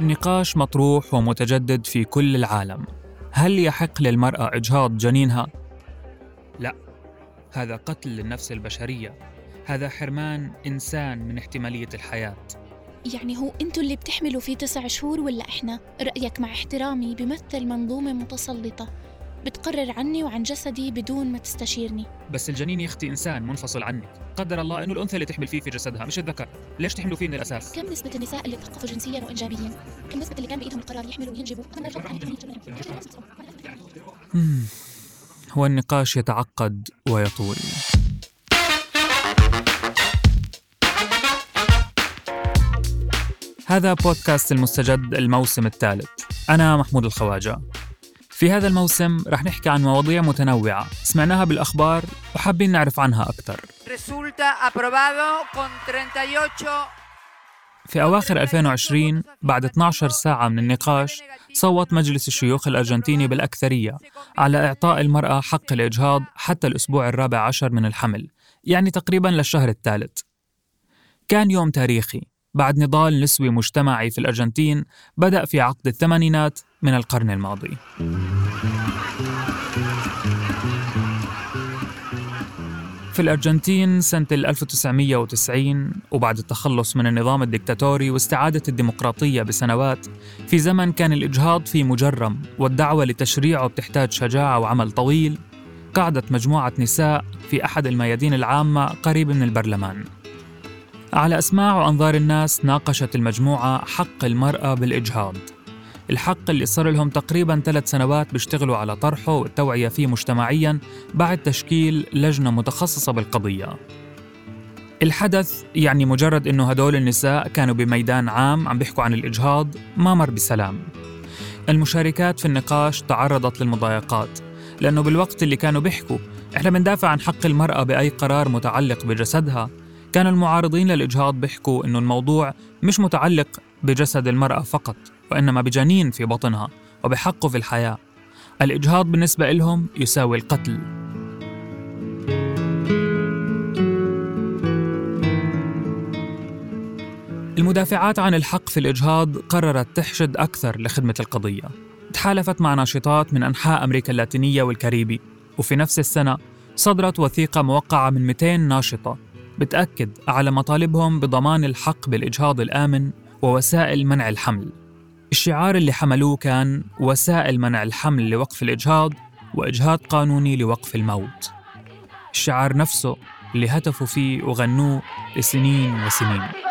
نقاش مطروح ومتجدد في كل العالم هل يحق للمرأة إجهاض جنينها؟ لا هذا قتل للنفس البشرية هذا حرمان إنسان من احتمالية الحياة يعني هو أنتوا اللي بتحملوا فيه تسع شهور ولا إحنا؟ رأيك مع احترامي بمثل منظومة متسلطة بتقرر عني وعن جسدي بدون ما تستشيرني. بس الجنين يا أختي إنسان منفصل عنك. قدر الله إنه الأنثى اللي تحمل فيه في جسدها مش الذكر. ليش تحملوا فيه من الأساس؟ كم نسبة النساء اللي تثقفوا جنسيا وإنجابيا؟ كم نسبة اللي كان بإيدهم القرار يحملوا وينجبوا؟ هو النقاش يتعقد ويطول. هذا بودكاست المستجد الموسم الثالث. أنا محمود الخواجة. في هذا الموسم رح نحكي عن مواضيع متنوعة. سمعناها بالأخبار وحابين نعرف عنها أكثر. Resulta aprobado con 38 في أواخر 2020 بعد 12 ساعة من النقاش صوت مجلس الشيوخ الأرجنتيني بالأكثرية على إعطاء المرأة حق الإجهاض حتى الأسبوع الرابع عشر من الحمل يعني تقريبا للشهر الثالث. كان يوم تاريخي. بعد نضال نسوي مجتمعي في الأرجنتين بدأ في عقد الثمانينات من القرن الماضي. في الأرجنتين سنة 1990 وبعد التخلص من النظام الدكتاتوري واستعادة الديمقراطية بسنوات في زمن كان الإجهاض فيه مجرم والدعوة لتشريعه بتحتاج شجاعة وعمل طويل قعدت مجموعة نساء في أحد الميادين العامة قريب من البرلمان. على أسماع وأنظار الناس ناقشت المجموعة حق المرأة بالإجهاض. الحق اللي صار لهم تقريبا ثلاث سنوات بيشتغلوا على طرحه والتوعية فيه مجتمعيا بعد تشكيل لجنة متخصصة بالقضية. الحدث يعني مجرد إنه هدول النساء كانوا بميدان عام عم بيحكوا عن الإجهاض ما مر بسلام. المشاركات في النقاش تعرضت للمضايقات لأنه بالوقت اللي كانوا بيحكوا إحنا بندافع عن حق المرأة بأي قرار متعلق بجسدها كان المعارضين للإجهاض بيحكوا إنه الموضوع مش متعلق بجسد المرأة فقط وإنما بجنين في بطنها وبحقه في الحياة. الإجهاض بالنسبة لهم يساوي القتل. المدافعات عن الحق في الإجهاض قررت تحشد أكثر لخدمة القضية. تحالفت مع ناشطات من أنحاء أمريكا اللاتينية والكاريبي وفي نفس السنة صدرت وثيقة موقعة من 200 ناشطة. بتأكد على مطالبهم بضمان الحق بالإجهاض الآمن ووسائل منع الحمل. الشعار اللي حملوه كان وسائل منع الحمل لوقف الإجهاض وإجهاض قانوني لوقف الموت. الشعار نفسه اللي هتفوا فيه وغنوه لسنين وسنين.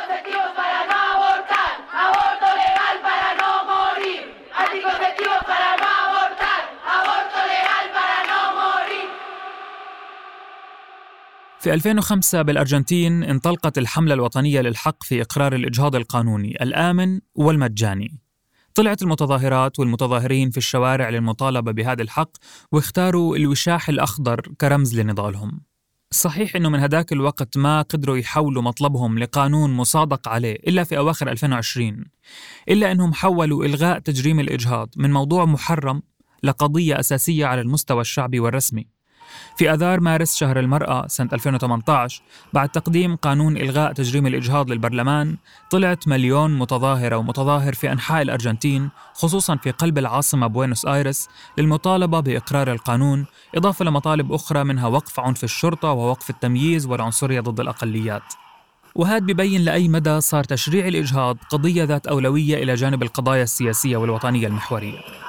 في 2005 بالأرجنتين انطلقت الحملة الوطنية للحق في إقرار الإجهاض القانوني الآمن والمجاني. طلعت المتظاهرات والمتظاهرين في الشوارع للمطالبة بهذا الحق واختاروا الوشاح الأخضر كرمز لنضالهم. صحيح أنه من هداك الوقت ما قدروا يحولوا مطلبهم لقانون مصادق عليه إلا في أواخر 2020 إلا أنهم حولوا إلغاء تجريم الإجهاض من موضوع محرم لقضية أساسية على المستوى الشعبي والرسمي. في آذار مارس شهر المرأة سنة 2018 بعد تقديم قانون إلغاء تجريم الإجهاض للبرلمان طلعت مليون متظاهرة ومتظاهر في أنحاء الأرجنتين خصوصا في قلب العاصمة بوينوس آيرس للمطالبة بإقرار القانون إضافة لمطالب أخرى منها وقف عنف الشرطة ووقف التمييز والعنصرية ضد الأقليات. وهذا ببين لأي مدى صار تشريع الإجهاض قضية ذات أولوية إلى جانب القضايا السياسية والوطنية المحورية.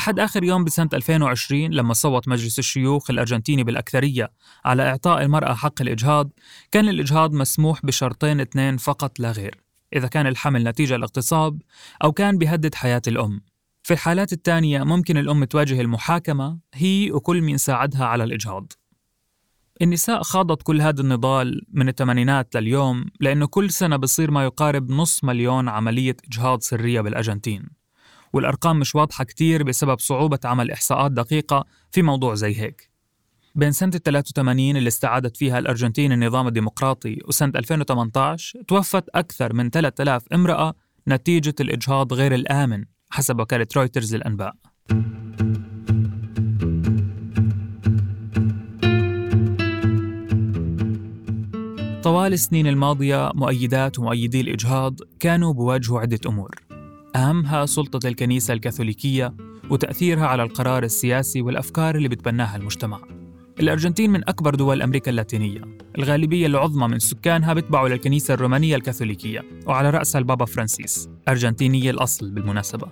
لحد آخر يوم بسنة 2020 لما صوت مجلس الشيوخ الأرجنتيني بالأكثرية على إعطاء المرأة حق الإجهاض كان الإجهاض مسموح بشرطين اثنين فقط لا غير إذا كان الحمل نتيجة لاغتصاب أو كان بيهدد حياة الأم. في الحالات الثانية ممكن الأم تواجه المحاكمة هي وكل مين ساعدها على الإجهاض. النساء خاضت كل هذا النضال من الثمانينات لليوم لأنه كل سنة بصير ما يقارب نص مليون عملية إجهاض سرية بالأرجنتين. والأرقام مش واضحة كتير بسبب صعوبة عمل إحصاءات دقيقة في موضوع زي هيك. بين سنة 83 اللي استعادت فيها الأرجنتين النظام الديمقراطي وسنة 2018 توفت أكثر من 3000 امرأة نتيجة الإجهاض غير الآمن حسب وكالة رويترز للأنباء. طوال السنين الماضية مؤيدات ومؤيدي الإجهاض كانوا بواجهوا عدة أمور. أهمها سلطة الكنيسة الكاثوليكية وتأثيرها على القرار السياسي والأفكار اللي بتبناها المجتمع. الأرجنتين من أكبر دول أمريكا اللاتينية الغالبية العظمى من سكانها بتبعوا للكنيسة الرومانية الكاثوليكية وعلى رأسها البابا فرانسيس أرجنتينية الأصل بالمناسبة.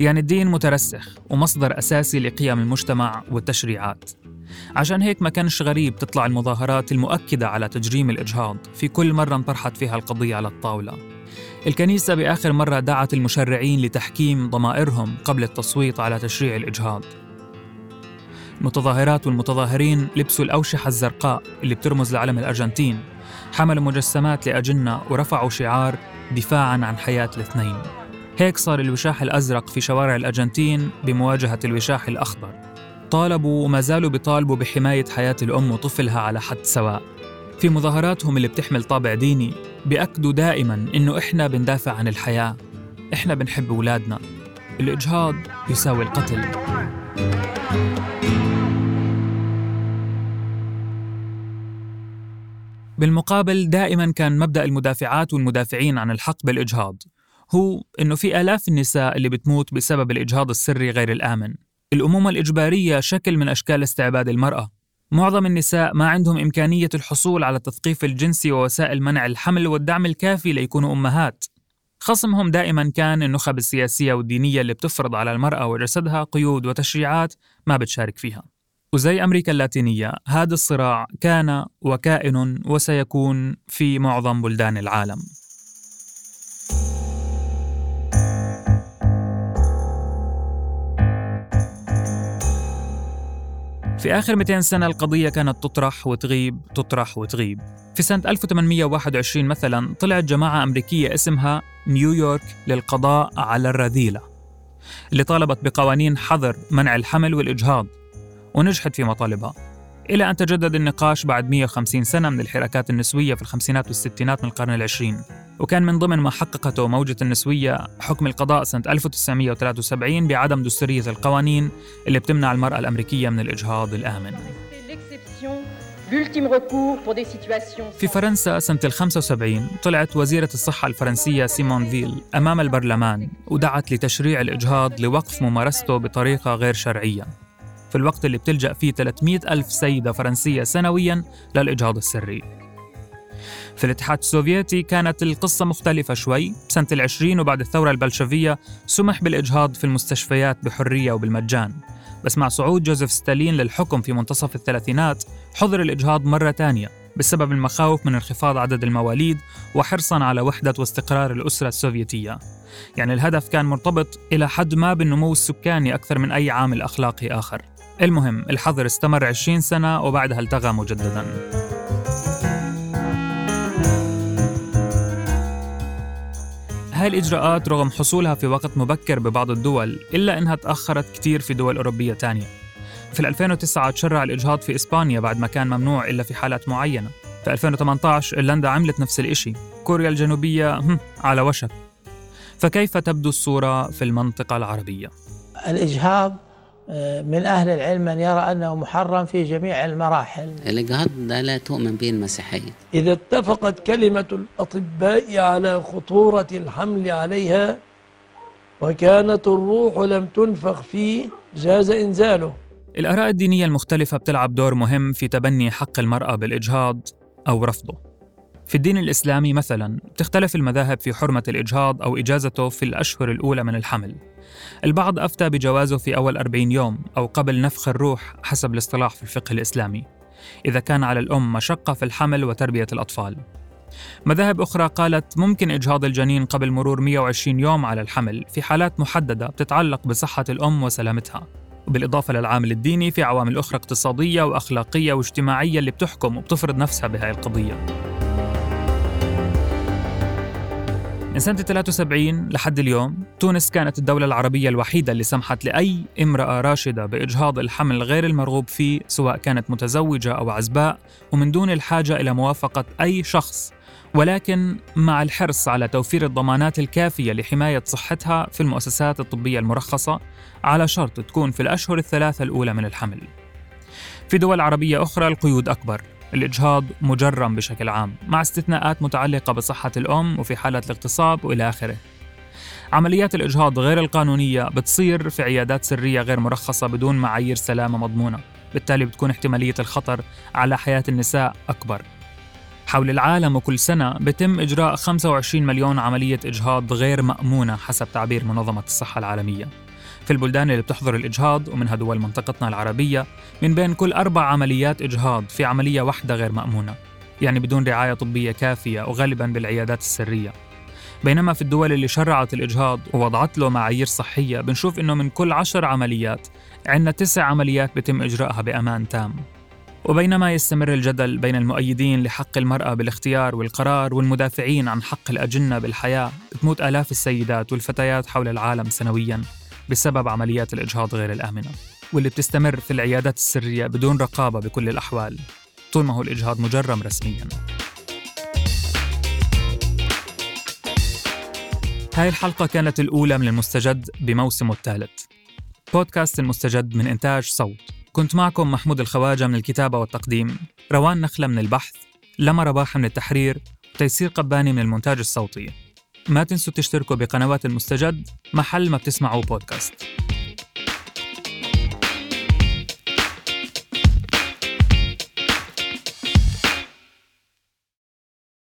يعني الدين مترسخ ومصدر أساسي لقيم المجتمع والتشريعات. عشان هيك ما كانش غريب تطلع المظاهرات المؤكدة على تجريم الإجهاض في كل مرة انطرحت فيها القضية على الطاولة. الكنيسة بآخر مرة دعت المشرعين لتحكيم ضمائرهم قبل التصويت على تشريع الإجهاض. المتظاهرات والمتظاهرين لبسوا الأوشحة الزرقاء اللي بترمز لعلم الأرجنتين. حملوا مجسمات لأجنة ورفعوا شعار دفاعاً عن حياة الاثنين. هيك صار الوشاح الأزرق في شوارع الأرجنتين بمواجهة الوشاح الأخضر. طالبوا وما زالوا بيطالبوا بحماية حياة الأم وطفلها على حد سواء. في مظاهراتهم اللي بتحمل طابع ديني بيأكدوا دائما إنه إحنا بندافع عن الحياة. إحنا بنحب أولادنا. الإجهاض يساوي القتل. بالمقابل دائما كان مبدأ المدافعات والمدافعين عن الحق بالإجهاض. هو إنه في آلاف النساء اللي بتموت بسبب الإجهاض السري غير الآمن. الأمومة الإجبارية شكل من أشكال استعباد المرأة. معظم النساء ما عندهم إمكانية الحصول على التثقيف الجنسي ووسائل منع الحمل والدعم الكافي ليكونوا أمهات. خصمهم دائما كان النخب السياسية والدينية اللي بتفرض على المرأة وجسدها قيود وتشريعات ما بتشارك فيها. وزي أمريكا اللاتينية هذا الصراع كان وكائن وسيكون في معظم بلدان العالم. في آخر 200 سنة القضية كانت تطرح وتغيب تطرح وتغيب. في سنة 1821 مثلا طلعت جماعة أمريكية اسمها نيويورك للقضاء على الرذيلة اللي طالبت بقوانين حظر منع الحمل والإجهاض ونجحت في مطالبها. إلى أن تجدد النقاش بعد 150 سنة من الحراكات النسوية في الخمسينات والستينات من القرن العشرين. وكان من ضمن ما حققته موجة النسوية حكم القضاء سنة 1973 بعدم دستورية القوانين اللي بتمنع المرأة الأمريكية من الإجهاض الآمن. في فرنسا سنة ال 75 طلعت وزيرة الصحة الفرنسية سيمون فيل أمام البرلمان ودعت لتشريع الإجهاض لوقف ممارسته بطريقة غير شرعية. في الوقت اللي بتلجأ فيه 300 ألف سيدة فرنسية سنويا للإجهاض السري. في الاتحاد السوفيتي كانت القصة مختلفة شوي. سنة العشرين وبعد الثورة البلشفية سمح بالإجهاض في المستشفيات بحرية وبالمجان. بس مع صعود جوزيف ستالين للحكم في منتصف الثلاثينات حظر الإجهاض مرة تانية بسبب المخاوف من انخفاض عدد المواليد وحرصا على وحدة واستقرار الأسرة السوفيتية. يعني الهدف كان مرتبط إلى حد ما بالنمو السكاني أكثر من أي عامل أخلاقي آخر. المهم الحظر استمر 20 سنة وبعدها التغى مجددا. هاي الإجراءات رغم حصولها في وقت مبكر ببعض الدول إلا أنها تأخرت كتير في دول أوروبية تانية. في 2009 تشرع الإجهاض في إسبانيا بعد ما كان ممنوع إلا في حالات معينة. في 2018 إيرلندا عملت نفس الإشي. كوريا الجنوبية على وشك. فكيف تبدو الصورة في المنطقة العربية؟ الإجهاض من أهل العلم من يرى أنه محرم في جميع المراحل. الإجهاض ده لا تؤمن به المسيحية. إذا اتفقت كلمة الأطباء على خطورة الحمل عليها وكانت الروح لم تنفخ فيه جاز إنزاله. الآراء الدينية المختلفة بتلعب دور مهم في تبني حق المرأة بالإجهاض أو رفضه. في الدين الإسلامي مثلا تختلف المذاهب في حرمة الإجهاض أو إجازته في الأشهر الأولى من الحمل. البعض أفتى بجوازه في أول 40 يوم أو قبل نفخ الروح حسب الاصطلاح في الفقه الإسلامي إذا كان على الأم مشقة في الحمل وتربية الأطفال. مذاهب أخرى قالت ممكن إجهاض الجنين قبل مرور 120 يوم على الحمل في حالات محددة بتتعلق بصحة الأم وسلامتها بالإضافة للعامل الديني في عوامل أخرى اقتصادية وأخلاقية واجتماعية اللي بتحكم وبتفرض نفسها بهاي القضية. من سنة 73 لحد اليوم تونس كانت الدولة العربية الوحيدة اللي سمحت لأي امرأة راشدة بإجهاض الحمل غير المرغوب فيه سواء كانت متزوجة أو عزباء ومن دون الحاجة إلى موافقة أي شخص ولكن مع الحرص على توفير الضمانات الكافية لحماية صحتها في المؤسسات الطبية المرخصة على شرط تكون في الأشهر الثلاثة الأولى من الحمل. في دول عربية أخرى القيود أكبر الإجهاض مجرم بشكل عام مع استثناءات متعلقة بصحة الأم وفي حالة الاغتصاب وإلى آخره. عمليات الإجهاض غير القانونية بتصير في عيادات سرية غير مرخصة بدون معايير سلامة مضمونة. بالتالي بتكون احتمالية الخطر على حياة النساء أكبر. حول العالم وكل سنة بتم إجراء 25 مليون عملية إجهاض غير مأمونة حسب تعبير منظمة الصحة العالمية. في البلدان اللي بتحظر الإجهاض ومنها دول منطقتنا العربية من بين كل أربع عمليات إجهاض في عملية واحدة غير مأمونة يعني بدون رعاية طبية كافية وغالبا بالعيادات السرية. بينما في الدول اللي شرعت الإجهاض ووضعت له معايير صحية بنشوف إنه من كل عشر عمليات عندنا تسع عمليات بتم إجراءها بأمان تام. وبينما يستمر الجدل بين المؤيدين لحق المرأة بالاختيار والقرار والمدافعين عن حق الأجنة بالحياة تموت آلاف السيدات والفتيات حول العالم سنوياً. بسبب عمليات الإجهاض غير الآمنة واللي بتستمر في العيادات السرية بدون رقابة بكل الأحوال. طول ما هو الإجهاض مجرم رسمياً. هاي الحلقة كانت الأولى من المستجد بموسمه الثالث. بودكاست المستجد من إنتاج صوت. كنت معكم محمود الخواجة من الكتابة والتقديم روان نخلة من البحث لما رباح من التحرير تيسير قباني من المونتاج الصوتي. ما تنسوا تشتركوا بقنوات المستجد محل ما بتسمعوا بودكاست